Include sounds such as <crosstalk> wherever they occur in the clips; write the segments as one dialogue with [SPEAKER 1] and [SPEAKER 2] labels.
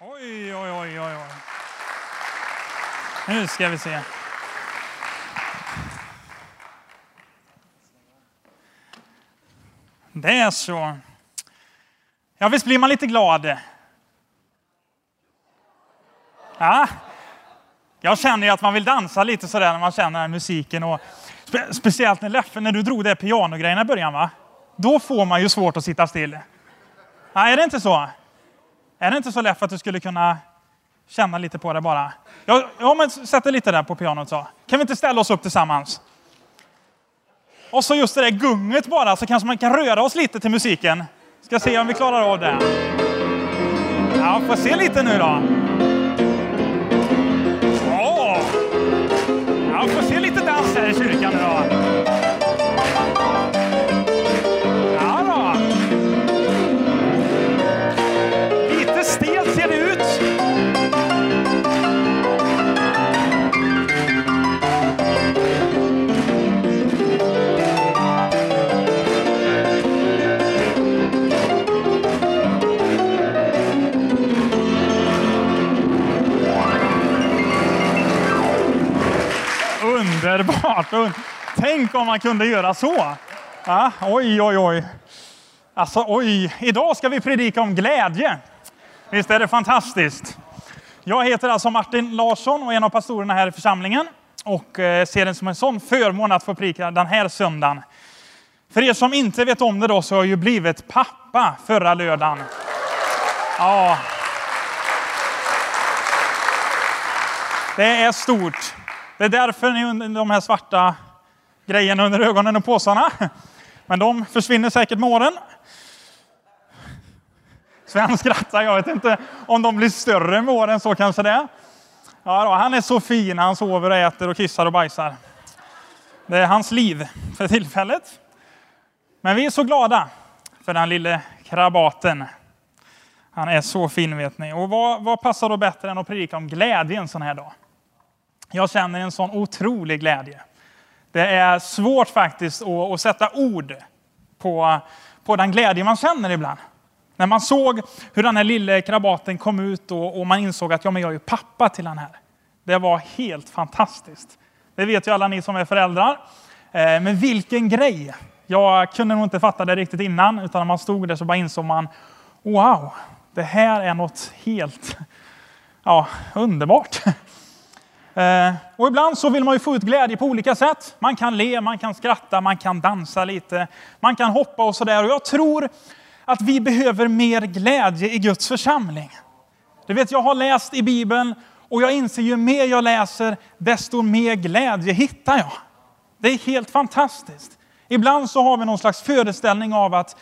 [SPEAKER 1] Oj, oj, oj, oj. Nu ska vi se. Det är så. Ja, visst blir man lite glad? Ja. Jag känner ju att man vill dansa lite sådär när man känner den musiken. Och spe speciellt när Leffe, när du drog det pianogrejen i början, va? Då får man ju svårt att sitta still. Ja, är det inte så? Är det inte så lätt att du skulle kunna känna lite på det bara? Ja, ja men sätt dig lite där på pianot så. Kan vi inte ställa oss upp tillsammans? Och så just det där gunget bara, så kanske man kan röra oss lite till musiken. Ska se om vi klarar av det. Ja, får se lite nu då. Åh! Ja, får se lite dans här i kyrkan nu då. Underbart! Tänk om man kunde göra så. Ja, oj, oj, oj. Alltså, oj. Idag ska vi predika om glädje. Visst är det fantastiskt? Jag heter alltså Martin Larsson och är en av pastorerna här i församlingen och eh, ser det som en sån förmån att få predika den här söndagen. För er som inte vet om det då så har jag ju blivit pappa förra lördagen. Ja. Det är stort. Det är därför ni under de här svarta grejerna under ögonen och påsarna. Men de försvinner säkert med åren. Sven skrattar, jag vet inte om de blir större med åren, så kanske det. Ja, då, han är så fin, han sover och äter och kissar och bajsar. Det är hans liv för tillfället. Men vi är så glada för den lille krabaten. Han är så fin vet ni. Och vad, vad passar då bättre än att predika om glädje en sån här dag? Jag känner en sån otrolig glädje. Det är svårt faktiskt att, att sätta ord på, på den glädje man känner ibland. När man såg hur den här lille krabaten kom ut och, och man insåg att ja, men jag är ju pappa till den här. Det var helt fantastiskt. Det vet ju alla ni som är föräldrar. Eh, men vilken grej! Jag kunde nog inte fatta det riktigt innan, utan när man stod där så bara insåg man wow, det här är något helt ja, underbart. Eh, och ibland så vill man ju få ut glädje på olika sätt. Man kan le, man kan skratta, man kan dansa lite, man kan hoppa och sådär. Och jag tror att vi behöver mer glädje i Guds församling. Du vet, jag har läst i Bibeln och jag inser ju mer jag läser, desto mer glädje hittar jag. Det är helt fantastiskt. Ibland så har vi någon slags föreställning av att,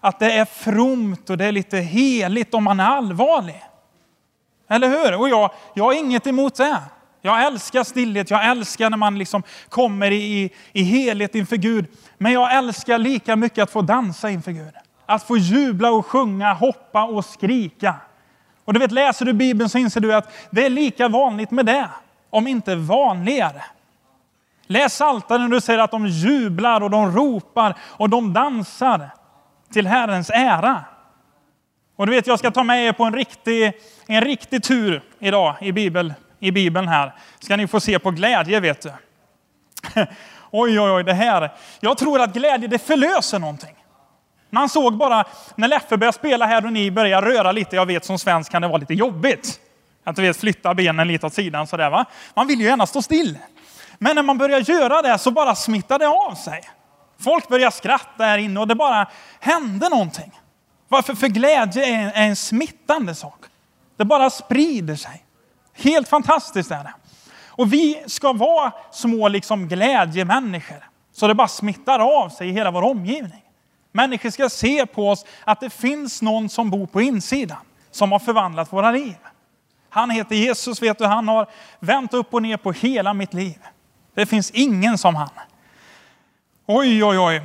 [SPEAKER 1] att det är fromt och det är lite heligt om man är allvarlig. Eller hur? Och jag, jag har inget emot det. Jag älskar stillhet, jag älskar när man liksom kommer i, i helhet inför Gud. Men jag älskar lika mycket att få dansa inför Gud. Att få jubla och sjunga, hoppa och skrika. Och du vet, läser du Bibeln så inser du att det är lika vanligt med det, om inte vanligare. Läs Psaltaren och du ser att de jublar och de ropar och de dansar till Herrens ära. Och du vet, jag ska ta med er på en riktig, en riktig tur idag i, Bibeln i Bibeln här. Ska ni få se på glädje, vet du. <laughs> oj, oj, oj, det här. Jag tror att glädje, det förlöser någonting. Man såg bara när Leffe började spela här och ni började röra lite. Jag vet som svensk kan det vara lite jobbigt. Att du vet flytta benen lite åt sidan sådär va. Man vill ju gärna stå still. Men när man börjar göra det så bara smittar det av sig. Folk börjar skratta här inne och det bara hände någonting. Varför? För glädje är en, är en smittande sak. Det bara sprider sig. Helt fantastiskt är det. Och vi ska vara små liksom glädjemänniskor. Så det bara smittar av sig i hela vår omgivning. Människor ska se på oss att det finns någon som bor på insidan. Som har förvandlat våra liv. Han heter Jesus, vet du, han har vänt upp och ner på hela mitt liv. Det finns ingen som han. Oj, oj, oj.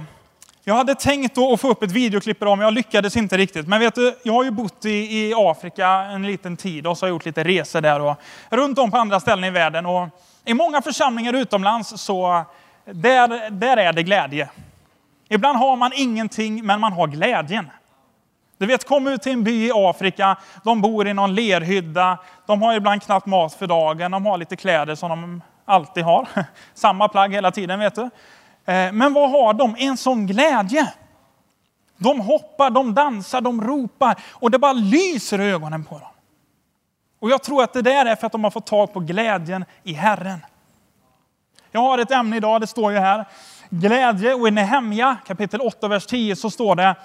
[SPEAKER 1] Jag hade tänkt att få upp ett videoklipp idag, men jag lyckades inte riktigt. Men vet du, jag har ju bott i, i Afrika en liten tid och så har jag gjort lite resor där och runt om på andra ställen i världen. Och I många församlingar utomlands så där, där är det glädje. Ibland har man ingenting, men man har glädjen. Du vet, kom ut till en by i Afrika, de bor i någon lerhydda, de har ibland knappt mat för dagen, de har lite kläder som de alltid har. <laughs> Samma plagg hela tiden, vet du. Eh, men vad har de? En sån glädje. De hoppar, de dansar, de ropar och det bara lyser i ögonen på dem. Och jag tror att det där är för att de har fått tag på glädjen i Herren. Jag har ett ämne idag, det står ju här. Glädje och i Nehemja kapitel 8, vers 10 så står det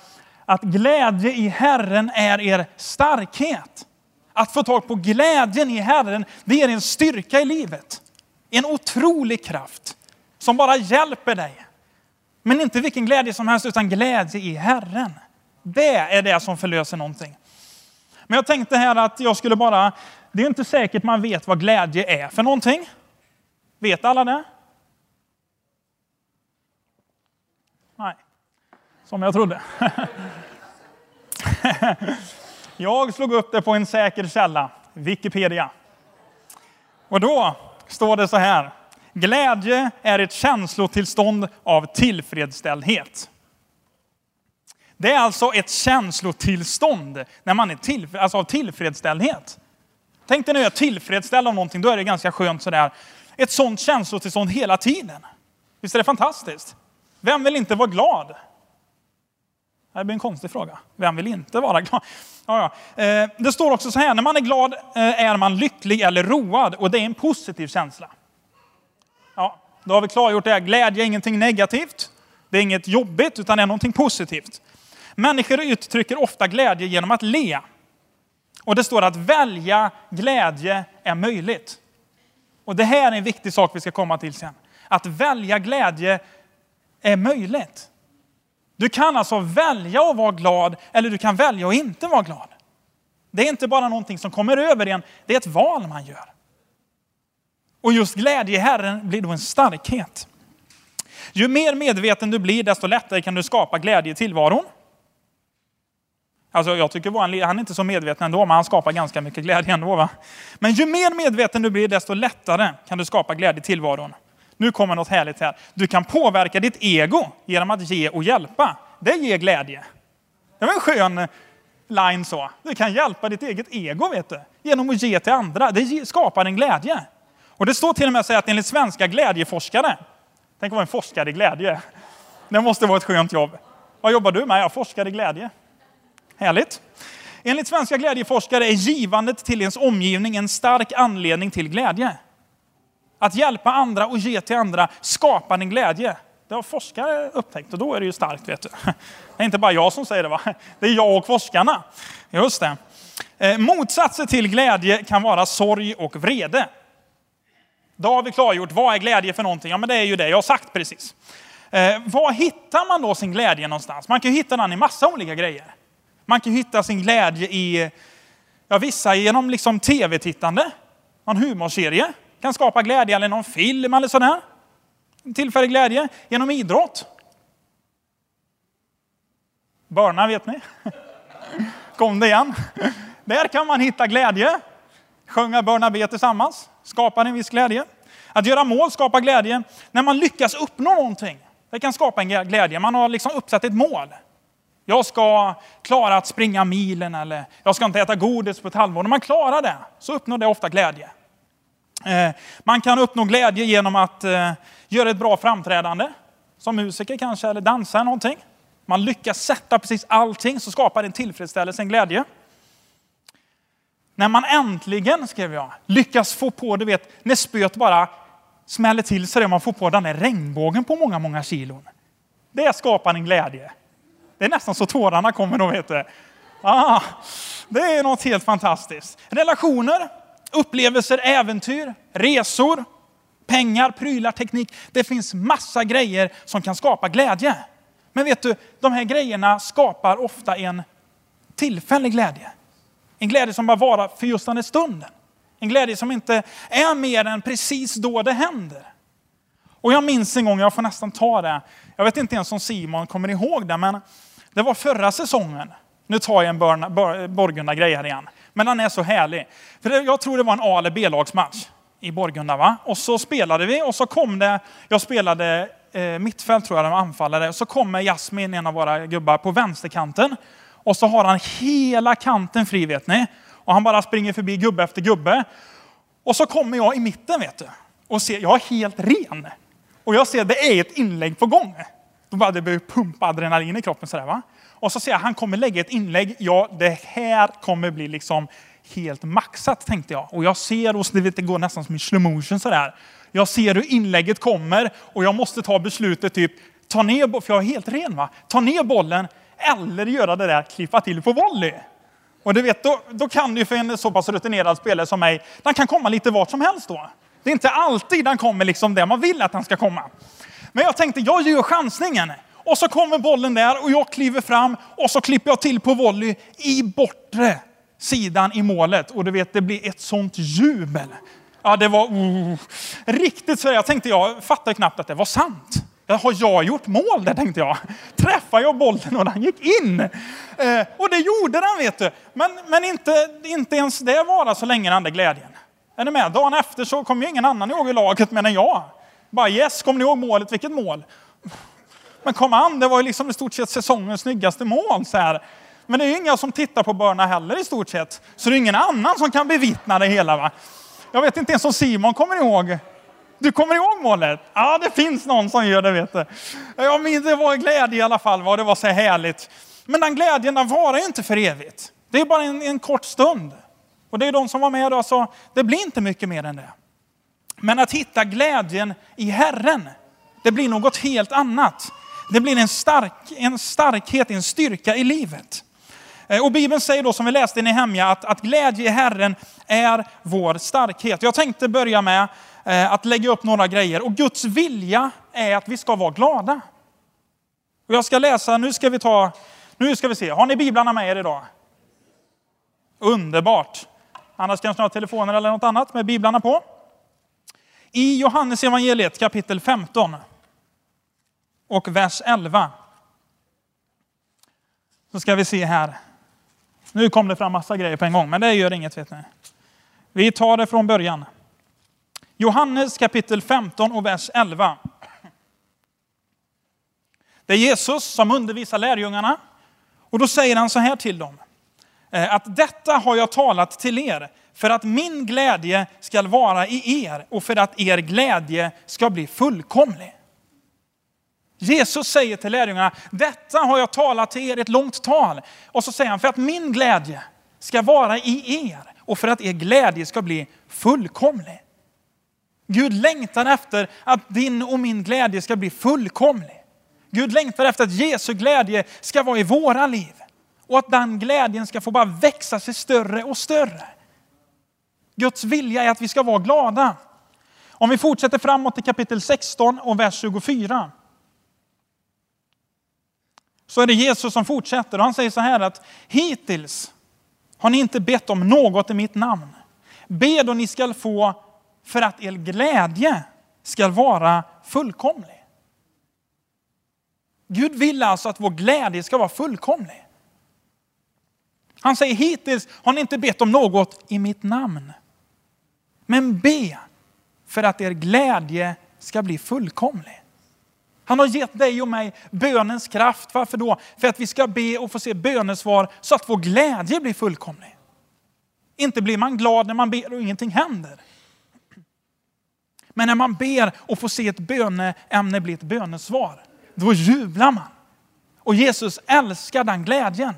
[SPEAKER 1] att glädje i Herren är er starkhet. Att få tag på glädjen i Herren, det ger en styrka i livet. En otrolig kraft som bara hjälper dig. Men inte vilken glädje som helst, utan glädje i Herren. Det är det som förlöser någonting. Men jag tänkte här att jag skulle bara, det är inte säkert man vet vad glädje är för någonting. Vet alla det? Nej, som jag trodde. <laughs> Jag slog upp det på en säker källa, Wikipedia. Och då står det så här. Glädje är ett känslotillstånd av tillfredsställdhet. Det är alltså ett känslotillstånd när man är till, alltså av tillfredsställdhet. Tänk dig när jag är tillfredsställd av någonting, då är det ganska skönt sådär. Ett sådant känslotillstånd hela tiden. Visst är det fantastiskt? Vem vill inte vara glad? Det blir en konstig fråga. Vem vill inte vara glad? Ja, ja. Eh, det står också så här, när man är glad eh, är man lycklig eller road och det är en positiv känsla. Då har vi klargjort det här. Glädje är ingenting negativt. Det är inget jobbigt utan det är någonting positivt. Människor uttrycker ofta glädje genom att le. Och det står att välja glädje är möjligt. Och det här är en viktig sak vi ska komma till sen. Att välja glädje är möjligt. Du kan alltså välja att vara glad eller du kan välja att inte vara glad. Det är inte bara någonting som kommer över en, det är ett val man gör. Och just glädje i Herren blir då en starkhet. Ju mer medveten du blir, desto lättare kan du skapa glädje i tillvaron. Alltså jag tycker han, han är inte så medveten ändå, men han skapar ganska mycket glädje ändå. Va? Men ju mer medveten du blir, desto lättare kan du skapa glädje i tillvaron. Nu kommer något härligt här. Du kan påverka ditt ego genom att ge och hjälpa. Det ger glädje. Det var en skön line så. Du kan hjälpa ditt eget ego vet du, genom att ge till andra. Det skapar en glädje. Och det står till och med att enligt svenska glädjeforskare, tänk att vara en forskare i glädje. Det måste vara ett skönt jobb. Vad jobbar du med? Jag forskar i glädje. Härligt. Enligt svenska glädjeforskare är givandet till ens omgivning en stark anledning till glädje. Att hjälpa andra och ge till andra skapar en glädje. Det har forskare upptäckt och då är det ju starkt. Vet du. Det är inte bara jag som säger det, va? det är jag och forskarna. Just det. Eh, motsatser till glädje kan vara sorg och vrede. Då har vi klargjort, vad är glädje för någonting? Ja, men det är ju det jag har sagt precis. Eh, var hittar man då sin glädje någonstans? Man kan hitta den i massa olika grejer. Man kan hitta sin glädje i, ja vissa genom liksom tv-tittande, någon humorserie kan skapa glädje, eller någon film eller sådär. Tillfällig glädje genom idrott. Börna vet ni. <laughs> Kom det igen. Där kan man hitta glädje. Sjunga Börna be tillsammans skapar en viss glädje. Att göra mål skapar glädje. När man lyckas uppnå någonting, det kan skapa en glädje. Man har liksom uppsatt ett mål. Jag ska klara att springa milen eller jag ska inte äta godis på ett halvår. När man klarar det så uppnår det ofta glädje. Eh, man kan uppnå glädje genom att eh, göra ett bra framträdande. Som musiker kanske, eller dansa någonting. Man lyckas sätta precis allting så skapar det en tillfredsställelse, en glädje. När man äntligen, skrev jag, lyckas få på, du vet, när spöet bara smäller till sig och man får på den där regnbågen på många, många kilon. Det skapar en glädje. Det är nästan så tårarna kommer då, vet du. Ah, det är något helt fantastiskt. Relationer, upplevelser, äventyr, resor, pengar, prylar, teknik. Det finns massa grejer som kan skapa glädje. Men vet du, de här grejerna skapar ofta en tillfällig glädje. En glädje som bara varar för just den här stunden. En glädje som inte är mer än precis då det händer. Och jag minns en gång, jag får nästan ta det, jag vet inte ens om Simon kommer ihåg det, men det var förra säsongen. Nu tar jag en Borgunda-grej här igen. Men den är så härlig. För jag tror det var en A eller B-lagsmatch i Borgunda. Va? Och så spelade vi och så kom det, jag spelade eh, mittfält tror jag, de anfallare. Så kommer Jasmin, en av våra gubbar, på vänsterkanten. Och så har han hela kanten fri vet ni. Och han bara springer förbi gubbe efter gubbe. Och så kommer jag i mitten vet du. Och ser, jag är helt ren. Och jag ser det är ett inlägg på gång. Då bara det börjar pumpa adrenalin i kroppen sådär va. Och så ser jag han kommer lägga ett inlägg. Ja, det här kommer bli liksom helt maxat tänkte jag. Och jag ser, och det, vet, det går nästan som i slow motion sådär. Jag ser hur inlägget kommer och jag måste ta beslutet typ, ta ner, för jag är helt ren va, ta ner bollen eller göra det där, klippa till på volley. Och du vet, då, då kan det ju för en så pass rutinerad spelare som mig, den kan komma lite vart som helst då. Det är inte alltid den kommer liksom där man vill att den ska komma. Men jag tänkte, jag gör chansningen. Och så kommer bollen där och jag kliver fram och så klipper jag till på volley i bortre sidan i målet. Och du vet, det blir ett sånt jubel. Ja, det var oh, riktigt så. Jag tänkte, jag fattade knappt att det var sant. Har jag gjort mål där tänkte jag. Träffade jag bollen och den gick in. Eh, och det gjorde den vet du. Men, men inte, inte ens det varade så länge den där glädjen. Är ni med? Dagen efter så kom ju ingen annan ihåg i laget men än jag. Bara yes, kom ni ihåg målet? Vilket mål? Men kom an, det var ju liksom i stort sett säsongens snyggaste mål. Så här. Men det är ju inga som tittar på Börna heller i stort sett. Så det är ingen annan som kan bevittna det hela. Va? Jag vet inte ens om Simon kommer ihåg. Du kommer ihåg målet? Ja, det finns någon som gör det vet du. Ja, men det var glädje i alla fall. Det var så härligt. Men den glädjen den varar ju inte för evigt. Det är bara en, en kort stund. Och det är de som var med då, så det blir inte mycket mer än det. Men att hitta glädjen i Herren, det blir något helt annat. Det blir en, stark, en starkhet, en styrka i livet. Eh, och Bibeln säger då, som vi läste i Nehemja, att, att glädje i Herren är vår starkhet. Jag tänkte börja med Eh, att lägga upp några grejer. Och Guds vilja är att vi ska vara glada. Och jag ska läsa, nu ska vi ta, nu ska vi se, har ni biblarna med er idag? Underbart! Annars kanske ni har telefoner eller något annat med biblarna på. I Johannes evangeliet kapitel 15 och vers 11. Så ska vi se här. Nu kom det fram massa grejer på en gång, men det gör inget vet ni. Vi tar det från början. Johannes kapitel 15 och vers 11. Det är Jesus som undervisar lärjungarna. Och då säger han så här till dem. Eh, att detta har jag talat till er för att min glädje ska vara i er och för att er glädje ska bli fullkomlig. Jesus säger till lärjungarna, detta har jag talat till er ett långt tal. Och så säger han, för att min glädje ska vara i er och för att er glädje ska bli fullkomlig. Gud längtar efter att din och min glädje ska bli fullkomlig. Gud längtar efter att Jesu glädje ska vara i våra liv. Och att den glädjen ska få bara växa sig större och större. Guds vilja är att vi ska vara glada. Om vi fortsätter framåt till kapitel 16 och vers 24. Så är det Jesus som fortsätter och han säger så här att hittills har ni inte bett om något i mitt namn. Be då ni skall få för att er glädje ska vara fullkomlig. Gud vill alltså att vår glädje ska vara fullkomlig. Han säger hittills har ni inte bett om något i mitt namn. Men be för att er glädje ska bli fullkomlig. Han har gett dig och mig bönens kraft. Varför då? För att vi ska be och få se bönesvar så att vår glädje blir fullkomlig. Inte blir man glad när man ber och ingenting händer. Men när man ber och får se ett böneämne bli ett bönesvar, då jublar man. Och Jesus älskar den glädjen.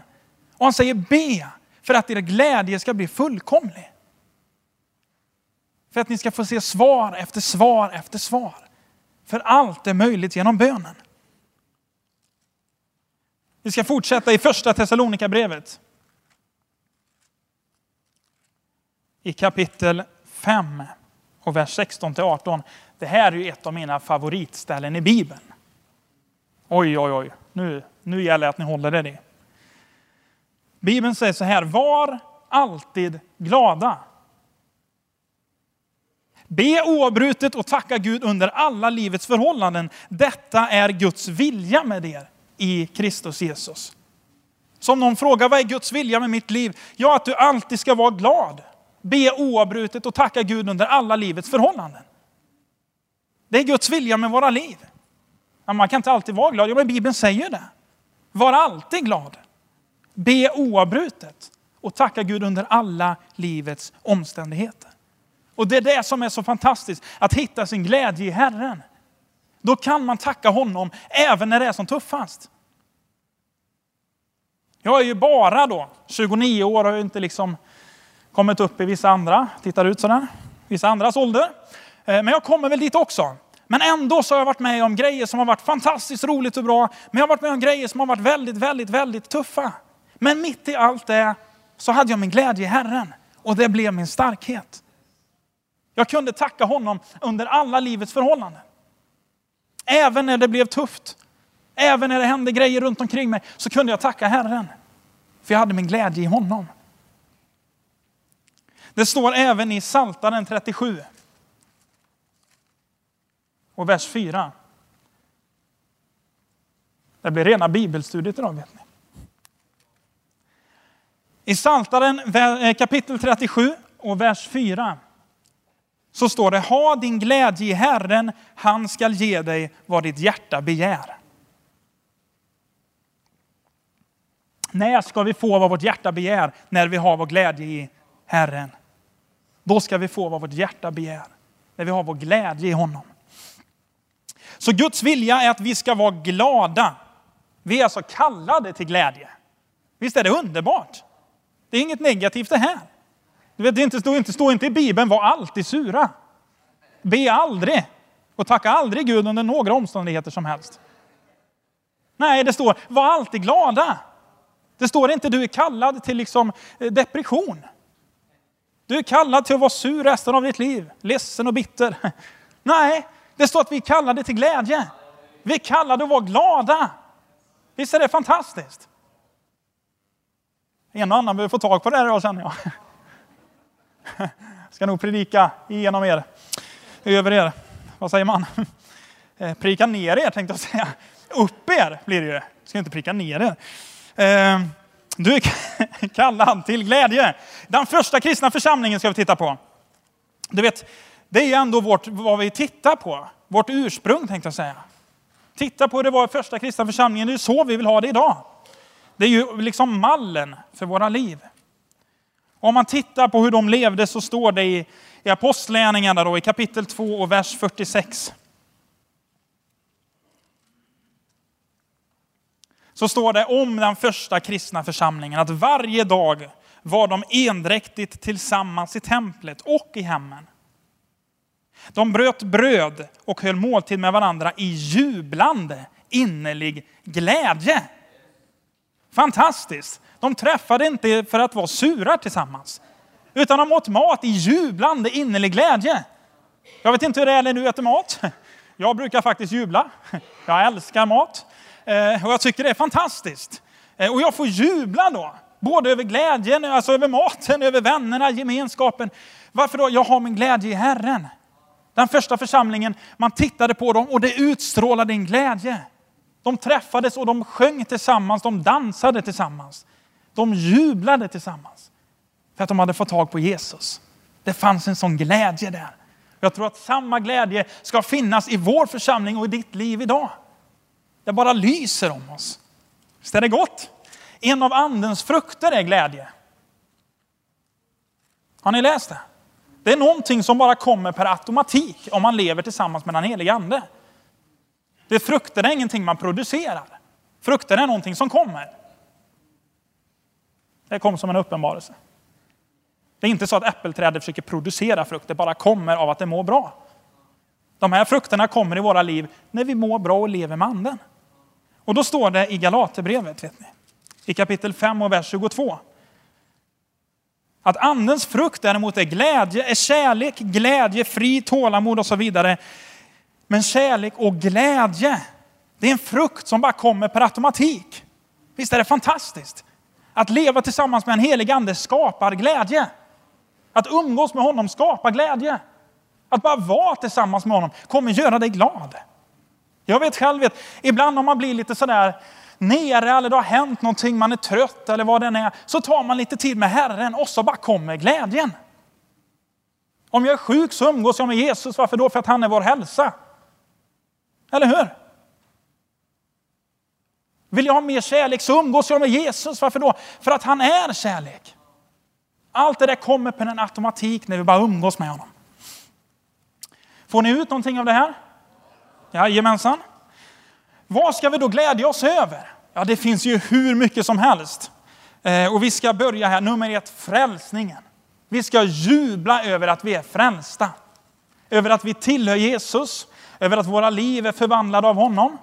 [SPEAKER 1] Och han säger be för att er glädje ska bli fullkomlig. För att ni ska få se svar efter svar efter svar. För allt är möjligt genom bönen. Vi ska fortsätta i första Thessalonikabrevet. I kapitel 5 och vers 16 till 18. Det här är ju ett av mina favoritställen i Bibeln. Oj, oj, oj. Nu, nu gäller det att ni håller det. Bibeln säger så här, var alltid glada. Be oavbrutet och tacka Gud under alla livets förhållanden. Detta är Guds vilja med er i Kristus Jesus. Som någon frågar, vad är Guds vilja med mitt liv? Ja, att du alltid ska vara glad. Be oavbrutet och tacka Gud under alla livets förhållanden. Det är Guds vilja med våra liv. man kan inte alltid vara glad, ja, men Bibeln säger det. Var alltid glad. Be oavbrutet och tacka Gud under alla livets omständigheter. Och det är det som är så fantastiskt, att hitta sin glädje i Herren. Då kan man tacka honom även när det är som tuffast. Jag är ju bara då 29 år och har inte liksom kommit upp i vissa andra, tittar ut sådär, vissa andras ålder. Eh, men jag kommer väl dit också. Men ändå så har jag varit med om grejer som har varit fantastiskt roligt och bra. Men jag har varit med om grejer som har varit väldigt, väldigt, väldigt tuffa. Men mitt i allt det så hade jag min glädje i Herren. Och det blev min starkhet. Jag kunde tacka honom under alla livets förhållanden. Även när det blev tufft. Även när det hände grejer runt omkring mig så kunde jag tacka Herren. För jag hade min glädje i honom. Det står även i Saltaren 37 och vers 4. Det blir rena bibelstudiet idag vet ni. I Saltaren eh, kapitel 37 och vers 4 så står det, ha din glädje i Herren, han skall ge dig vad ditt hjärta begär. När ska vi få vad vårt hjärta begär? När vi har vår glädje i Herren. Då ska vi få vad vårt hjärta begär. När vi har vår glädje i honom. Så Guds vilja är att vi ska vara glada. Vi är alltså kallade till glädje. Visst är det underbart? Det är inget negativt det här. Du vet, det inte, står, inte, står inte i Bibeln, var alltid sura. Be aldrig och tacka aldrig Gud under några omständigheter som helst. Nej, det står, var alltid glada. Det står inte, du är kallad till liksom eh, depression. Du är kallad till att vara sur resten av ditt liv, ledsen och bitter. <laughs> Nej, det står att vi är kallade till glädje. Vi är kallade att vara glada. Visst är det fantastiskt? En och annan behöver få tag på det här idag känner jag. <laughs> Ska nog predika igenom er, över er. Vad säger man? <laughs> Eh, prika ner er tänkte jag säga. Upp er blir det ju. Ska inte prika ner er. Eh, du är <laughs> kallad till glädje. Den första kristna församlingen ska vi titta på. Du vet, det är ändå vårt, vad vi tittar på. Vårt ursprung tänkte jag säga. Titta på hur det var i första kristna församlingen. Det är så vi vill ha det idag. Det är ju liksom mallen för våra liv. Om man tittar på hur de levde så står det i, i Apostlagärningarna då, i kapitel 2 och vers 46. Så står det om den första kristna församlingen att varje dag var de endräktigt tillsammans i templet och i hemmen. De bröt bröd och höll måltid med varandra i jublande innerlig glädje. Fantastiskt! De träffade inte för att vara sura tillsammans, utan de åt mat i jublande innerlig glädje. Jag vet inte hur det är när du äter mat. Jag brukar faktiskt jubla. Jag älskar mat eh, och jag tycker det är fantastiskt. Eh, och jag får jubla då, både över glädjen, alltså över maten, över vännerna, gemenskapen. Varför då? Jag har min glädje i Herren. Den första församlingen, man tittade på dem och det utstrålade en glädje. De träffades och de sjöng tillsammans, de dansade tillsammans. De jublade tillsammans för att de hade fått tag på Jesus. Det fanns en sån glädje där. Jag tror att samma glädje ska finnas i vår församling och i ditt liv idag. Det bara lyser om oss. Visst är det gott? En av andens frukter är glädje. Har ni läst det? Det är någonting som bara kommer per automatik om man lever tillsammans med den helige ande. Det frukter är ingenting man producerar. Frukter är någonting som kommer. Det kom som en uppenbarelse. Det är inte så att äppelträdet försöker producera frukt, det bara kommer av att det mår bra. De här frukterna kommer i våra liv när vi mår bra och lever med anden. Och då står det i Galaterbrevet, vet ni, i kapitel 5 och vers 22. Att andens frukt däremot är glädje, är kärlek, glädje, fri, tålamod och så vidare. Men kärlek och glädje, det är en frukt som bara kommer per automatik. Visst är det fantastiskt? Att leva tillsammans med en helig ande skapar glädje. Att umgås med honom skapar glädje. Att bara vara tillsammans med honom kommer göra dig glad. Jag vet själv, vet, ibland om man blir lite sådär nere eller det har hänt någonting, man är trött eller vad det än är, så tar man lite tid med Herren och så bara kommer glädjen. Om jag är sjuk så umgås jag med Jesus. Varför då? För att han är vår hälsa. Eller hur? Vill jag ha mer kärlek så umgås jag med Jesus. Varför då? För att han är kärlek. Allt det där kommer på en automatik när vi bara umgås med honom. Får ni ut någonting av det här? Jajamensan. Vad ska vi då glädja oss över? Ja, det finns ju hur mycket som helst. Eh, och vi ska börja här, nummer ett, frälsningen. Vi ska jubla över att vi är frälsta. Över att vi tillhör Jesus, över att våra liv är förvandlade av honom.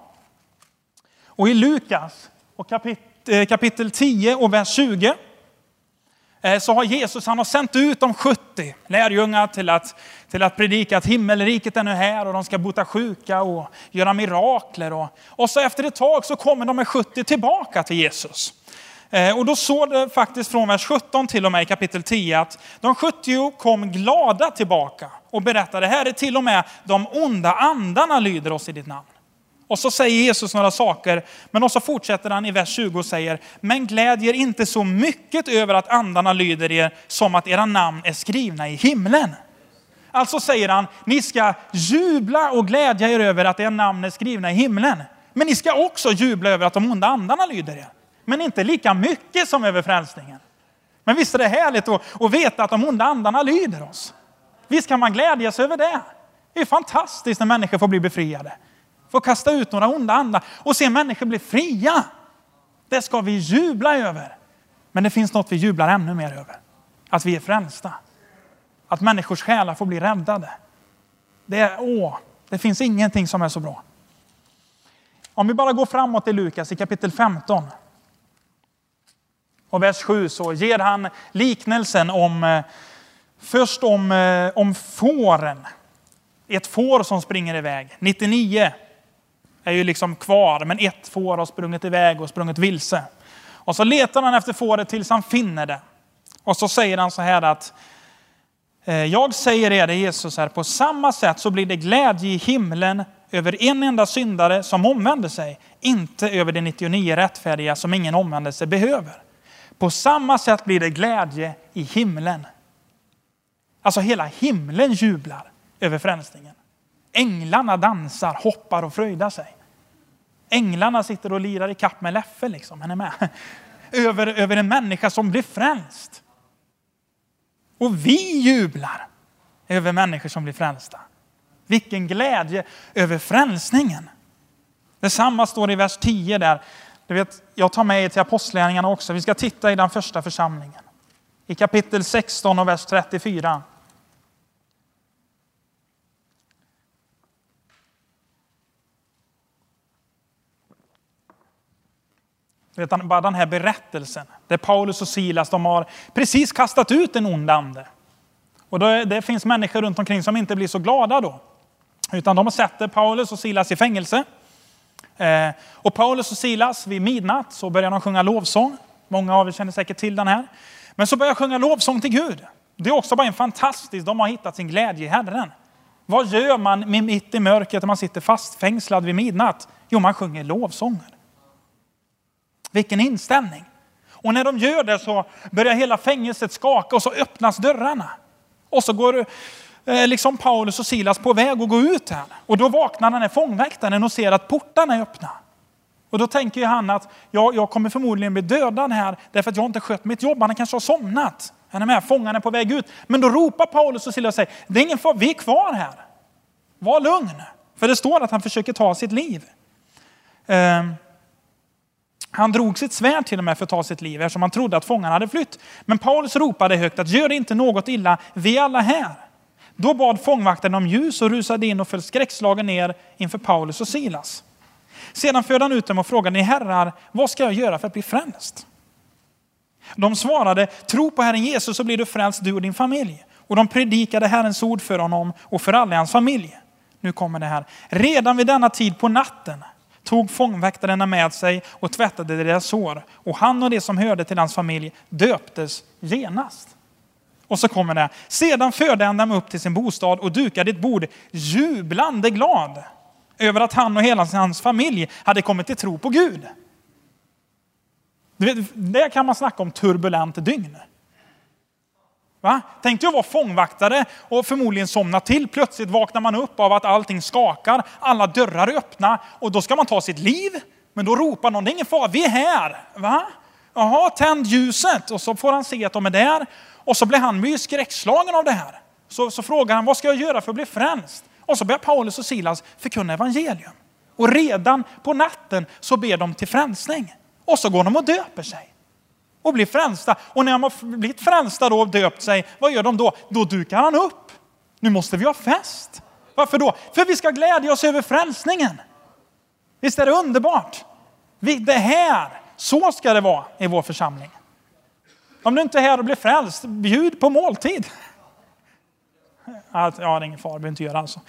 [SPEAKER 1] Och i Lukas och kapitel, eh, kapitel 10 och vers 20 Eh, så har Jesus han har sänt ut de 70 lärjungar till att, till att predika att himmelriket är nu här och de ska bota sjuka och göra mirakler. Och, och så efter ett tag så kommer de med 70 tillbaka till Jesus. Eh, och då såg det faktiskt från vers 17 till och med i kapitel 10 att de 70 kom glada tillbaka och berättade, här är till och med de onda andarna lyder oss i ditt namn. Och så säger Jesus några saker, men så fortsätter han i vers 20 och säger, men glädjer inte så mycket över att andarna lyder er som att era namn är skrivna i himlen. Alltså säger han, ni ska jubla och glädja er över att era namn är skrivna i himlen. Men ni ska också jubla över att de onda andarna lyder er. Men inte lika mycket som över frälsningen. Men visst är det härligt att, att veta att de onda andarna lyder oss. Visst kan man glädjas över det. Det är fantastiskt när människor får bli befriade. Få kasta ut några onda andar och se människor bli fria. Det ska vi jubla över. Men det finns något vi jublar ännu mer över. Att vi är frälsta. Att människors själar får bli räddade. Det, är, åh, det finns ingenting som är så bra. Om vi bara går framåt i Lukas i kapitel 15. Och vers 7 så ger han liknelsen om, eh, först om, eh, om fåren. Ett får som springer iväg. 99 är ju liksom kvar, men ett får har sprungit iväg och sprungit vilse. Och så letar han efter fåret tills han finner det. Och så säger han så här att eh, jag säger er, Jesus här, på samma sätt så blir det glädje i himlen över en enda syndare som omvänder sig, inte över de 99 rättfärdiga som ingen omvändelse behöver. På samma sätt blir det glädje i himlen. Alltså hela himlen jublar över frälsningen. Änglarna dansar, hoppar och fröjdar sig. Änglarna sitter och lirar i kapp med Leffe, liksom. Han är med. <laughs> Över, över en människa som blir frälst. Och vi jublar över människor som blir frälsta. Vilken glädje över frälsningen. Detsamma står i vers 10 där. Du vet, jag tar med er till apostlagärningarna också. Vi ska titta i den första församlingen. I kapitel 16 och vers 34. Utan bara den här berättelsen där Paulus och Silas de har precis kastat ut en ond ande. Och det, det finns människor runt omkring som inte blir så glada då. Utan de sätter Paulus och Silas i fängelse. Eh, och Paulus och Silas vid midnatt så börjar de sjunga lovsång. Många av er känner säkert till den här. Men så börjar de sjunga lovsång till Gud. Det är också bara en fantastisk, de har hittat sin glädje i Herren. Vad gör man mitt i mörkret när man sitter fastfängslad vid midnatt? Jo, man sjunger lovsånger. Vilken inställning! Och när de gör det så börjar hela fängelset skaka och så öppnas dörrarna. Och så går eh, liksom Paulus och Silas på väg att gå ut här. Och då vaknar den här fångväktaren och ser att portarna är öppna. Och då tänker han att ja, jag kommer förmodligen bli dödad här därför att jag inte skött mitt jobb. Han kanske har somnat. Han är med, fångarna är på väg ut. Men då ropar Paulus och Silas och säger, det är ingen fara, vi är kvar här. Var lugn. För det står att han försöker ta sitt liv. Eh, han drog sitt svärd till och med för att ta sitt liv eftersom han trodde att fångarna hade flytt. Men Paulus ropade högt att gör inte något illa, vi är alla här. Då bad fångvakten om ljus och rusade in och föll skräckslagen ner inför Paulus och Silas. Sedan förde han ut dem och frågade, ni herrar, vad ska jag göra för att bli frälst? De svarade, tro på Herren Jesus så blir du frälst du och din familj. Och de predikade Herrens ord för honom och för alla i hans familj. Nu kommer det här. Redan vid denna tid på natten tog fångväktarna med sig och tvättade deras sår. Och han och de som hörde till hans familj döptes genast. Och så kommer det. Sedan förde han dem upp till sin bostad och dukade ett bord jublande glad över att han och hela hans familj hade kommit till tro på Gud. Det kan man snacka om turbulent dygn. Va? Tänk dig att vara fångvaktare och förmodligen somna till. Plötsligt vaknar man upp av att allting skakar, alla dörrar är öppna och då ska man ta sitt liv. Men då ropar någon, det är ingen fara, vi är här. Va? Jaha, tänd ljuset. Och så får han se att de är där. Och så blir han ju skräckslagen av det här. Så, så frågar han, vad ska jag göra för att bli frälst? Och så börjar Paulus och Silas förkunna evangelium. Och redan på natten så ber de till frälsning. Och så går de och döper sig. Och blir frälsta. Och när de har blivit frälsta då och döpt sig, vad gör de då? Då dukar han upp. Nu måste vi ha fest. Varför då? För vi ska glädja oss över frälsningen. Visst är det underbart? Det här, så ska det vara i vår församling. Om du inte är här och blir frälst, bjud på måltid. Ja, det är ingen fara, behöver inte göra alltså.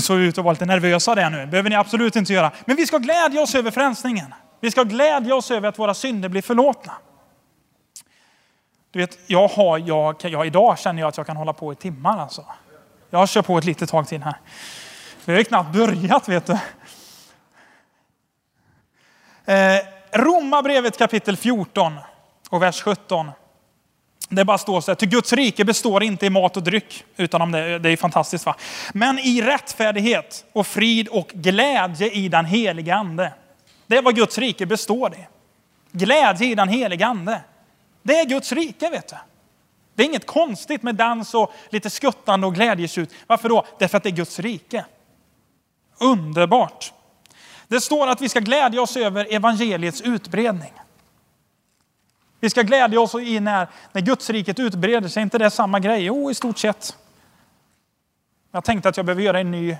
[SPEAKER 1] såg ut att vara lite nervösa där nu. behöver ni absolut inte göra. Men vi ska glädja oss över frälsningen. Vi ska glädja oss över att våra synder blir förlåtna. Du vet, jag har, jag, jag, idag känner jag att jag kan hålla på i timmar alltså. Jag kör på ett litet tag till här. Vi har ju knappt börjat vet du. Eh, Romarbrevet kapitel 14 och vers 17. Det bara står så här, till Guds rike består inte i mat och dryck, utan om det, det är fantastiskt va. Men i rättfärdighet och frid och glädje i den heliga ande. Det är vad Guds rike består i. Glädje i den heliga ande. Det är Guds rike vet du. Det är inget konstigt med dans och lite skuttande och glädjetjut. Varför då? Därför att det är Guds rike. Underbart. Det står att vi ska glädja oss över evangeliets utbredning. Vi ska glädja oss i när, när Guds riket utbreder sig. inte det samma grej? Jo, i stort sett. Jag tänkte att jag behöver göra en ny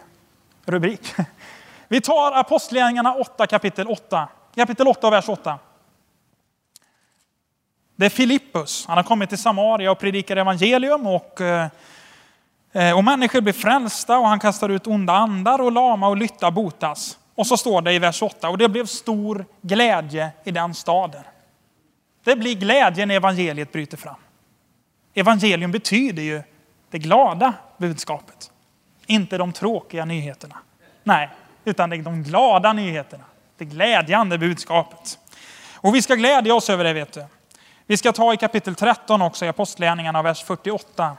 [SPEAKER 1] rubrik. <laughs> Vi tar Apostlagärningarna 8 kapitel 8. Kapitel 8 vers 8. Det är Filippus. Han har kommit till Samaria och predikar evangelium och, eh, eh, och människor blir frälsta och han kastar ut onda andar och lama och lytta botas. Och så står det i vers 8, och det blev stor glädje i den staden. Det blir glädje när evangeliet bryter fram. Evangelium betyder ju det glada budskapet. Inte de tråkiga nyheterna. Nej, utan det är de glada nyheterna. Det glädjande budskapet. Och vi ska glädja oss över det vet du. Vi ska ta i kapitel 13 också i Apostlagärningarna, vers 48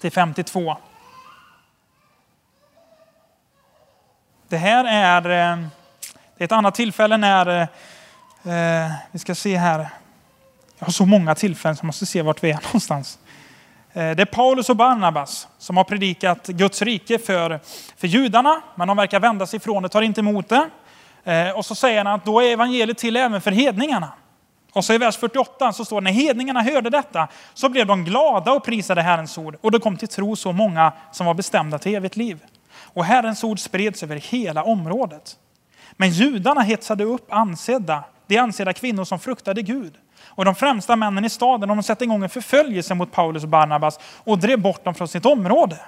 [SPEAKER 1] till 52. Det här är, eh, det är ett annat tillfälle när, eh, eh, vi ska se här, jag har så många tillfällen så jag måste se vart vi är någonstans. Eh, det är Paulus och Barnabas som har predikat Guds rike för, för judarna, men de verkar vända sig ifrån det, tar inte emot det. Eh, och så säger han att då är evangeliet till även för hedningarna. Och så i vers 48 så står det, när hedningarna hörde detta så blev de glada och prisade Herrens ord. Och det kom till tro så många som var bestämda till evigt liv. Och Herrens ord spreds över hela området. Men judarna hetsade upp ansedda, de ansedda kvinnor som fruktade Gud. Och de främsta männen i staden de sätter igång en förföljelse mot Paulus och Barnabas och drev bort dem från sitt område.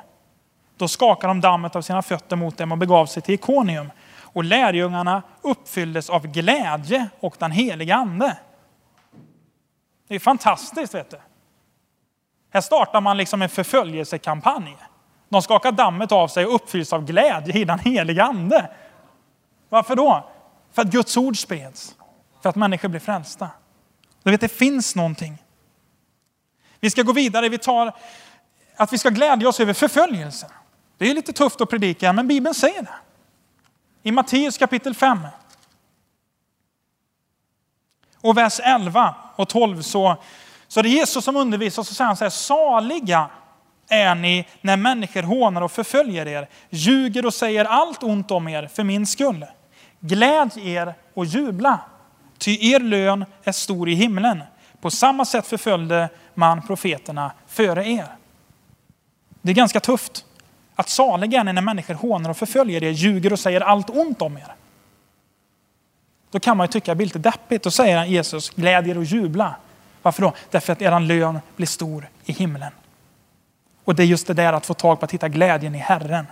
[SPEAKER 1] Då skakade de dammet av sina fötter mot dem och begav sig till Ikonium. Och lärjungarna uppfylldes av glädje och den heliga ande. Det är fantastiskt vet du. Här startar man liksom en förföljelsekampanj. De skakar dammet av sig och uppfylls av glädje i den heliga ande. Varför då? För att Guds ord spreds. För att människor blir frälsta. Du vet, det finns någonting. Vi ska gå vidare. Vi tar att vi ska glädja oss över förföljelsen. Det är lite tufft att predika, men Bibeln säger det. I Matteus kapitel 5. Och vers 11 och 12 så, så är det Jesus som undervisar och så säger han så här, saliga är ni när människor hånar och förföljer er, ljuger och säger allt ont om er för min skull. Gläd er och jubla, ty er lön är stor i himlen. På samma sätt förföljde man profeterna före er. Det är ganska tufft. Att saliga är när människor hånar och förföljer er, ljuger och säger allt ont om er. Då kan man ju tycka att det blir lite deppigt. Då säger Jesus, gläd er och jubla. Varför då? Därför att er lön blir stor i himlen. Och det är just det där att få tag på att hitta glädjen i Herren.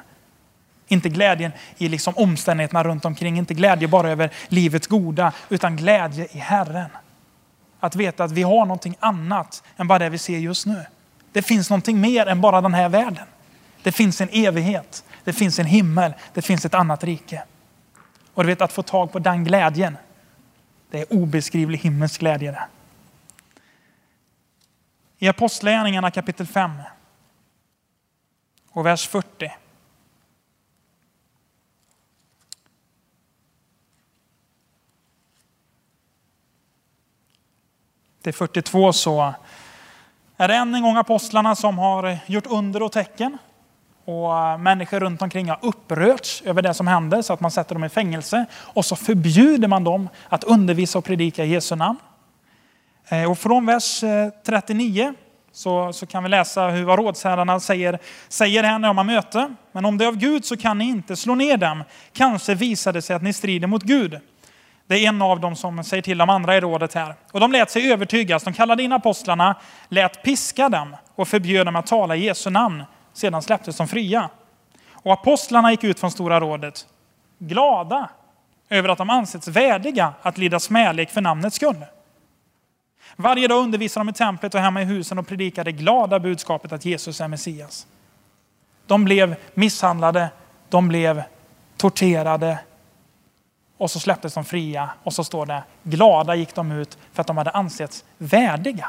[SPEAKER 1] Inte glädjen i liksom omständigheterna runt omkring, inte glädje bara över livets goda, utan glädje i Herren. Att veta att vi har någonting annat än bara det vi ser just nu. Det finns någonting mer än bara den här världen. Det finns en evighet, det finns en himmel, det finns ett annat rike. Och du vet att få tag på den glädjen, det är obeskrivlig himmelsk glädje det. I Apostlagärningarna kapitel 5 och vers 40. Till 42 så är det än en gång apostlarna som har gjort under och tecken. Och eh, människor runt omkring har upprörts över det som händer så att man sätter dem i fängelse. Och så förbjuder man dem att undervisa och predika i Jesu namn. Eh, och från vers eh, 39 så, så kan vi läsa hur vad rådsherrarna säger, säger här när de har möte. Men om det är av Gud så kan ni inte slå ner dem. Kanske visar det sig att ni strider mot Gud. Det är en av dem som säger till de andra i rådet här. Och de lät sig övertygas. De kallade in apostlarna, lät piska dem och förbjöd dem att tala i Jesu namn. Sedan släpptes de fria. Och apostlarna gick ut från Stora rådet, glada över att de ansetts värdiga att lida smälek för namnets skull. Varje dag undervisade de i templet och hemma i husen och predikade glada budskapet att Jesus är Messias. De blev misshandlade, de blev torterade och så släpptes de fria och så står det glada gick de ut för att de hade ansetts värdiga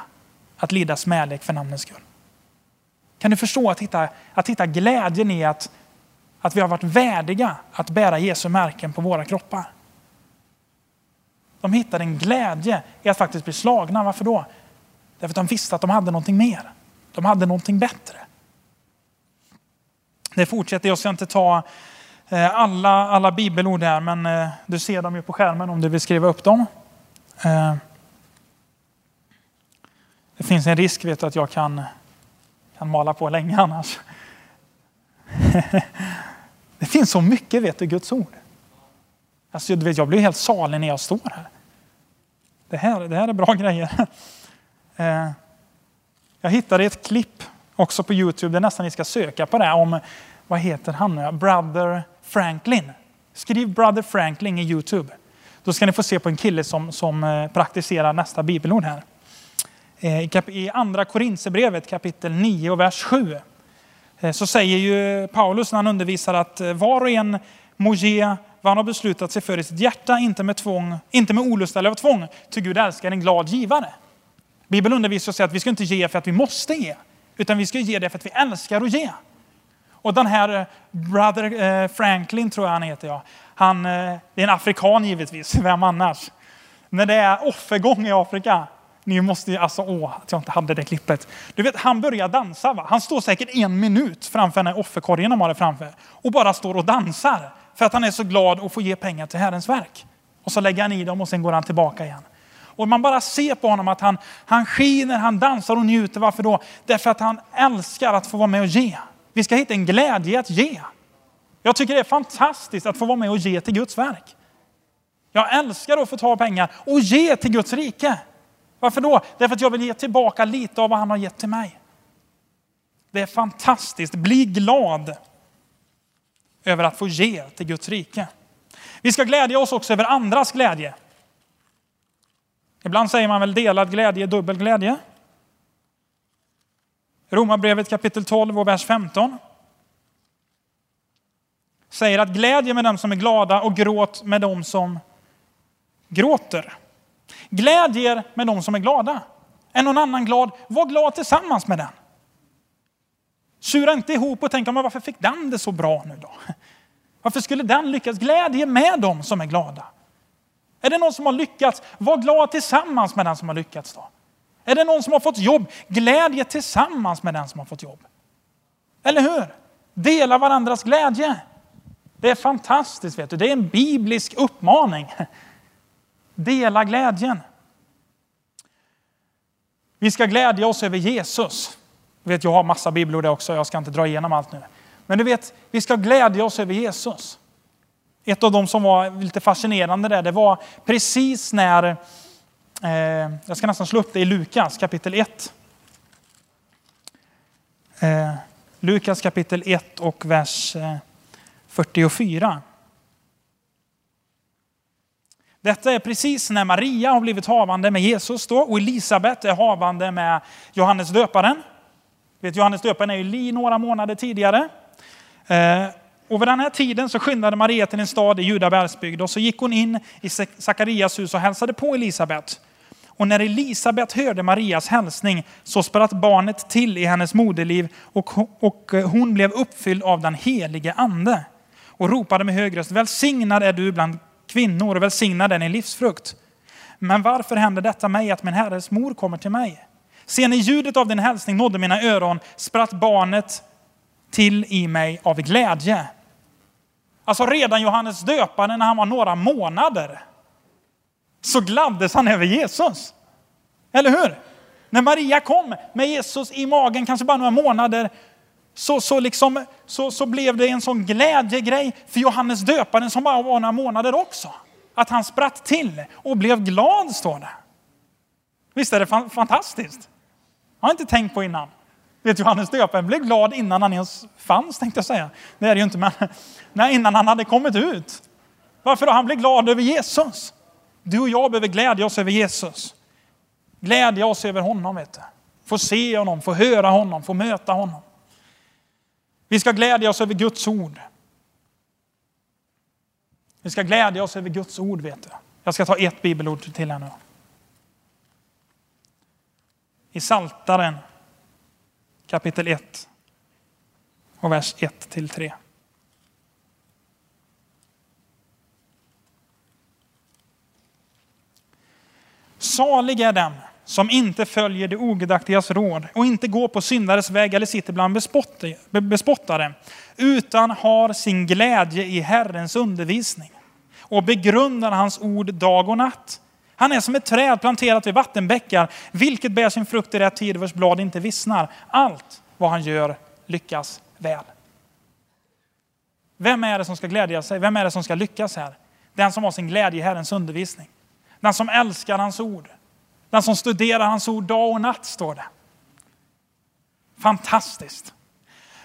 [SPEAKER 1] att lida smälek för namnens skull. Kan du förstå att hitta, att hitta glädjen i att, att vi har varit värdiga att bära Jesu märken på våra kroppar? De hittade en glädje i att faktiskt bli slagna. Varför då? Därför att de visste att de hade någonting mer. De hade någonting bättre. Det fortsätter, jag ska inte ta Eh, alla, alla bibelord här, men eh, du ser dem ju på skärmen om du vill skriva upp dem. Eh, det finns en risk vet du, att jag kan, kan mala på länge annars. <laughs> Det finns så mycket vet du, Guds ord. Alltså, du vet, jag blir helt salig när jag står här. Det här, det här är bra <laughs> grejer. Jag hittade ett klipp också på Youtube, det är nästan ni ska söka på det, om, vad heter han nu? Brother Franklin. Skriv Brother Franklin i Youtube. Då ska ni få se på en kille som, som eh, praktiserar nästa bibelord här. Eh, I andra Korinthierbrevet kapitel 9 och vers 7 eh, så säger ju Paulus när han undervisar att var och en må ge vad han har beslutat sig för i sitt hjärta, inte med, tvång, inte med olust eller av tvång. Till Gud älskar en glad givare. Bibeln undervisar oss att vi ska inte ge för att vi måste ge, utan vi ska ge det för att vi älskar att ge. Och den här eh, Brother eh, Franklin, tror jag han heter, ja. han, eh, det är en afrikan givetvis, <laughs> vem annars? När det är offergång i Afrika, ni måste ju, alltså åh, att jag inte hade det klippet. Du vet, han börjar dansa. Va? Han står säkert en minut framför den här offerkorgen de har där framför och bara står och dansar. För att han är så glad att få ge pengar till Herrens verk. Och så lägger han i dem och sen går han tillbaka igen. Och man bara ser på honom att han, han skiner, han dansar och njuter. Varför då? Därför att han älskar att få vara med och ge. Vi ska hitta en glädje att ge. Jag tycker det är fantastiskt att få vara med och ge till Guds verk. Jag älskar att få ta pengar och ge till Guds rike. Varför då? Därför att jag vill ge tillbaka lite av vad han har gett till mig. Det är fantastiskt. Bli glad över att få ge till Guds rike. Vi ska glädja oss också över andras glädje. Ibland säger man väl delad glädje, dubbel glädje. Romarbrevet kapitel 12 och vers 15 säger att glädje med dem som är glada och gråt med dem som gråter. Glädjer med dem som är glada. Är någon annan glad, var glad tillsammans med den. Sura inte ihop och tänk, men varför fick den det så bra nu då? Varför skulle den lyckas? Glädje med dem som är glada. Är det någon som har lyckats, var glad tillsammans med den som har lyckats då. Är det någon som har fått jobb, glädje tillsammans med den som har fått jobb. Eller hur? Dela varandras glädje. Det är fantastiskt, vet du. Det är en biblisk uppmaning. <laughs> Dela glädjen. Vi ska glädja oss över Jesus. Jag, vet, jag har massa bibelord också, jag ska inte dra igenom allt nu. Men du vet, vi ska glädja oss över Jesus. Ett av de som var lite fascinerande där, det var precis när, Eh, jag ska nästan slå upp det i Lukas kapitel 1. Eh, Lukas kapitel 1 och vers eh, 44. Detta är precis när Maria har blivit havande med Jesus då, och Elisabet är havande med Johannes döparen. Vet, Johannes döparen är ju li några månader tidigare. Eh, och vid den här tiden så skyndade Maria till en stad i Juda bergsbygd och så gick hon in i Sakarias hus och hälsade på Elisabet. Och när Elisabet hörde Marias hälsning så spratt barnet till i hennes moderliv och, och hon blev uppfylld av den helige ande och ropade med hög röst, välsignad är du bland kvinnor och välsignad är din livsfrukt. Men varför händer detta mig att min herres mor kommer till mig? Ser ni ljudet av din hälsning nådde mina öron, spratt barnet till i mig av glädje. Alltså redan Johannes döparen när han var några månader så gladdes han över Jesus. Eller hur? När Maria kom med Jesus i magen, kanske bara några månader, så, så, liksom, så, så blev det en sån glädjegrej för Johannes döparen som bara var några månader också. Att han spratt till och blev glad, står det. Visst är det fantastiskt? Jag har inte tänkt på innan. Vet Johannes döparen blev glad innan han ens fanns, tänkte jag säga. Det är det ju inte, men <laughs> nej, innan han hade kommit ut. Varför då? Han blev glad över Jesus. Du och jag behöver glädja oss över Jesus. Glädja oss över honom, vet du. Få se honom, få höra honom, få möta honom. Vi ska glädja oss över Guds ord. Vi ska glädja oss över Guds ord, vet du. Jag ska ta ett bibelord till här nu. I Saltaren kapitel 1 och vers 1 till 3. Salig är den som inte följer det ogudaktigas råd och inte går på syndares väg eller sitter bland bespottare, utan har sin glädje i Herrens undervisning och begrundar hans ord dag och natt. Han är som ett träd planterat vid vattenbäckar, vilket bär sin frukt i rätt tid, vars blad inte vissnar. Allt vad han gör lyckas väl. Vem är det som ska glädja sig? Vem är det som ska lyckas här? Den som har sin glädje i Herrens undervisning. Den som älskar hans ord. Den som studerar hans ord dag och natt, står det. Fantastiskt.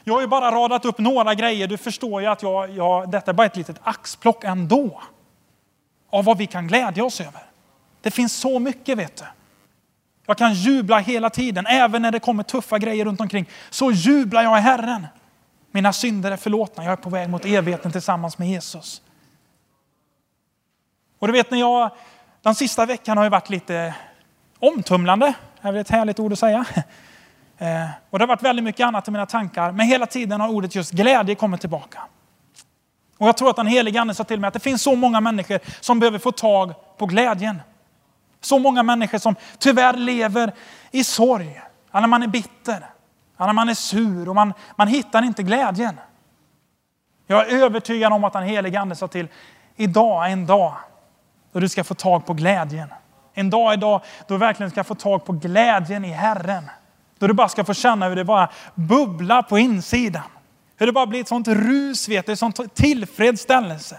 [SPEAKER 1] Jag har ju bara radat upp några grejer. Du förstår ju att jag, jag, detta är bara ett litet axplock ändå. Av vad vi kan glädja oss över. Det finns så mycket, vet du. Jag kan jubla hela tiden, även när det kommer tuffa grejer runt omkring. Så jublar jag i Herren. Mina synder är förlåtna. Jag är på väg mot evigheten tillsammans med Jesus. Och du vet när jag, den sista veckan har ju varit lite omtumlande. Det är väl ett härligt ord att säga. <laughs> Eh, och det har varit väldigt mycket annat i mina tankar. Men hela tiden har ordet just glädje kommit tillbaka. Och jag tror att den helige Ande sa till mig att det finns så många människor som behöver få tag på glädjen. Så många människor som tyvärr lever i sorg. När man är bitter, när man är sur och man, man hittar inte glädjen. Jag är övertygad om att den helige Ande sa till, idag är en dag då du ska få tag på glädjen. En dag idag då du verkligen ska få tag på glädjen i Herren. Då du bara ska få känna hur det bara bubblar på insidan. Hur det bara blir ett sånt rus, vet du, ett sånt tillfredsställelse.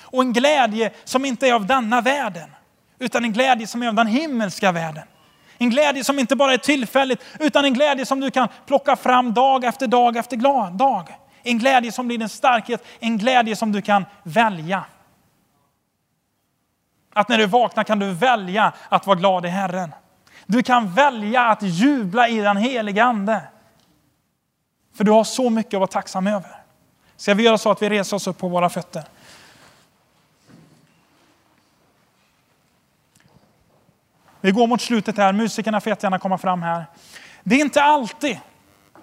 [SPEAKER 1] Och en glädje som inte är av denna världen, utan en glädje som är av den himmelska världen. En glädje som inte bara är tillfälligt, utan en glädje som du kan plocka fram dag efter dag efter dag. En glädje som blir en starkhet, en glädje som du kan välja. Att när du vaknar kan du välja att vara glad i Herren. Du kan välja att jubla i den heliga Ande. För du har så mycket att vara tacksam över. Ska vi göra så att vi reser oss upp på våra fötter? Vi går mot slutet här. Musikerna får jättegärna komma fram här. Det är inte alltid,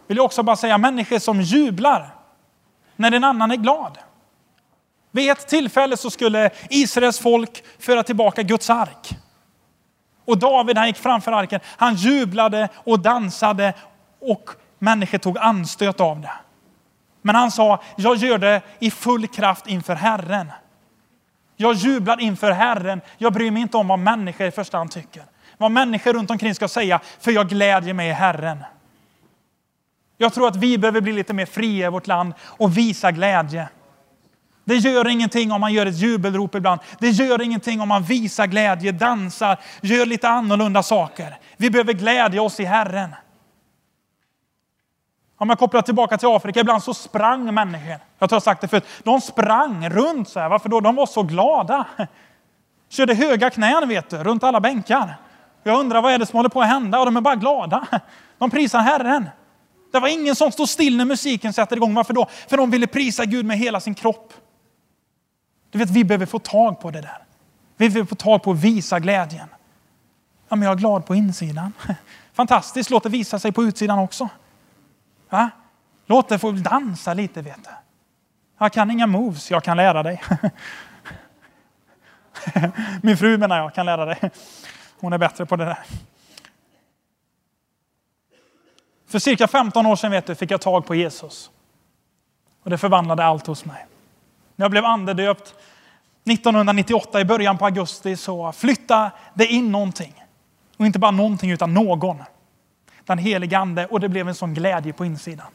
[SPEAKER 1] vill jag också bara säga, människor som jublar när en annan är glad. Vid ett tillfälle så skulle Israels folk föra tillbaka Guds ark. Och David han gick framför arken. Han jublade och dansade och människor tog anstöt av det. Men han sa, jag gör det i full kraft inför Herren. Jag jublar inför Herren. Jag bryr mig inte om vad människor i första hand tycker. Vad människor runt omkring ska säga, för jag glädjer mig i Herren. Jag tror att vi behöver bli lite mer fria i vårt land och visa glädje. Det gör ingenting om man gör ett jubelrop ibland. Det gör ingenting om man visar glädje, dansar, gör lite annorlunda saker. Vi behöver glädja oss i Herren. Om jag kopplar tillbaka till Afrika, ibland så sprang människor. Jag tror jag sagt det förut. De sprang runt så här. Varför då? De var så glada. Körde höga knän vet du, runt alla bänkar. Jag undrar vad är det som håller på att hända? Och de är bara glada. De prisar Herren. Det var ingen som stod still när musiken sätter igång. Varför då? För de ville prisa Gud med hela sin kropp. Du vet, vi behöver få tag på det där. Vi behöver få tag på att visa glädjen. Ja, men jag är glad på insidan. <laughs> Fantastiskt, låt det visa sig på utsidan också. Va? Låt det få dansa lite, vet du. Jag kan inga moves, jag kan lära dig. <laughs> Min fru menar jag kan lära dig. Hon är bättre på det där. För cirka 15 år sedan vet du, fick jag tag på Jesus. Och det förvandlade allt hos mig. När jag blev andedöpt 1998 i början på augusti så flyttade det in någonting. Och inte bara någonting utan någon. Den helige ande och det blev en sån glädje på insidan.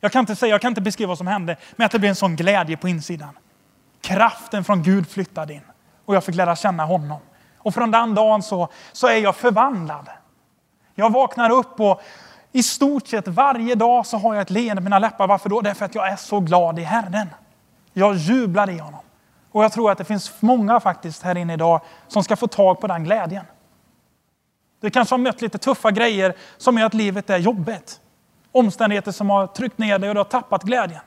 [SPEAKER 1] Jag kan inte säga, jag kan inte beskriva vad som hände, men att det blev en sån glädje på insidan. Kraften från Gud flyttade in och jag fick lära känna honom. Och från den dagen så, så är jag förvandlad. Jag vaknar upp och i stort sett varje dag så har jag ett leende på mina läppar. Varför då? Därför att jag är så glad i Herren. Jag jublar i honom. Och jag tror att det finns många faktiskt här inne idag som ska få tag på den glädjen. Du kanske har mött lite tuffa grejer som gör att livet är jobbigt. Omständigheter som har tryckt ner dig och du har tappat glädjen.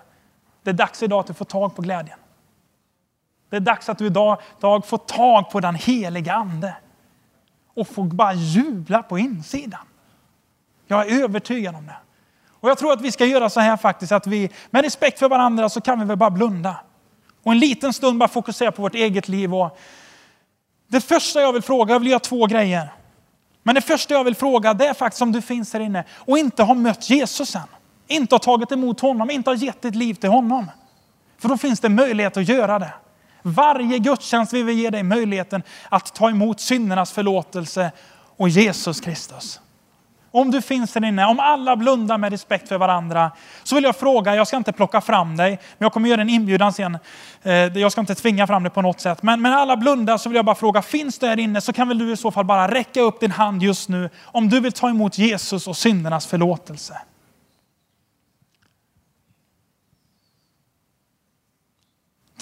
[SPEAKER 1] Det är dags idag att du får tag på glädjen. Det är dags att du idag, idag får tag på den heliga Ande. Och får bara jubla på insidan. Jag är övertygad om det. Och jag tror att vi ska göra så här faktiskt att vi med respekt för varandra så kan vi väl bara blunda. Och en liten stund bara fokusera på vårt eget liv. Och det första jag vill fråga, jag vill göra två grejer. Men det första jag vill fråga det är faktiskt om du finns här inne och inte har mött Jesus än. Inte har tagit emot honom, inte har gett ditt liv till honom. För då finns det möjlighet att göra det. Varje gudstjänst vill vi ge dig möjligheten att ta emot syndernas förlåtelse och Jesus Kristus. Om du finns där inne, om alla blundar med respekt för varandra, så vill jag fråga, jag ska inte plocka fram dig, men jag kommer göra en inbjudan sen. Eh, jag ska inte tvinga fram dig på något sätt. Men, men alla blundar så vill jag bara fråga, finns du här inne så kan väl du i så fall bara räcka upp din hand just nu om du vill ta emot Jesus och syndernas förlåtelse.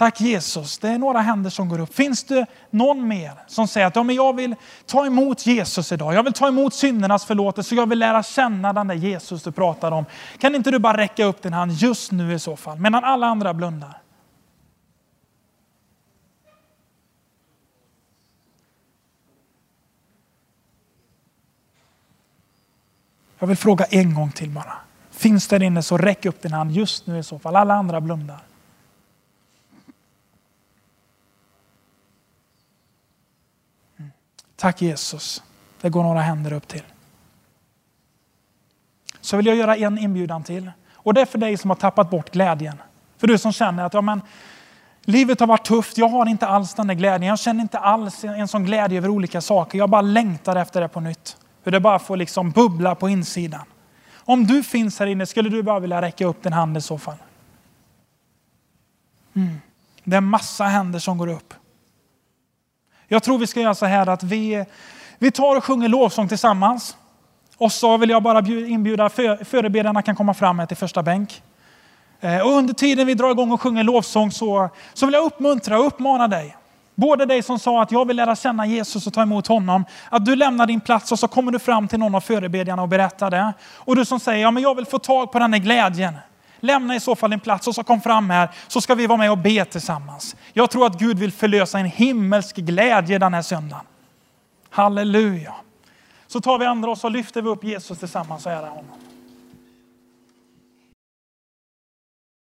[SPEAKER 1] Tack Jesus, det är några händer som går upp. Finns det någon mer som säger att ja, men jag vill ta emot Jesus idag. Jag vill ta emot syndernas förlåtelse. Jag vill lära känna den där Jesus du pratar om. Kan inte du bara räcka upp din hand just nu i så fall, medan alla andra blundar? Jag vill fråga en gång till bara. Finns det inne så räck upp din hand just nu i så fall. Alla andra blundar. Tack Jesus. Det går några händer upp till. Så vill jag göra en inbjudan till. Och det är för dig som har tappat bort glädjen. För du som känner att ja, men, livet har varit tufft, jag har inte alls den där glädjen. Jag känner inte alls en sån glädje över olika saker. Jag bara längtar efter det på nytt. Hur det bara får liksom bubbla på insidan. Om du finns här inne, skulle du bara vilja räcka upp din hand i så fall? Mm. Det är massa händer som går upp. Jag tror vi ska göra så här att vi, vi tar och sjunger lovsång tillsammans. Och så vill jag bara inbjuda för, förebedjarna kan komma fram här till första bänk. Eh, och under tiden vi drar igång och sjunger lovsång så, så vill jag uppmuntra och uppmana dig. Både dig som sa att jag vill lära känna Jesus och ta emot honom. Att du lämnar din plats och så kommer du fram till någon av förebedjarna och berättar det. Och du som säger, ja men jag vill få tag på den här glädjen. Lämna i så fall din plats och så kom fram här så ska vi vara med och be tillsammans. Jag tror att Gud vill förlösa en himmelsk glädje den här söndagen. Halleluja. Så tar vi andra och så lyfter vi upp Jesus tillsammans och ärar honom.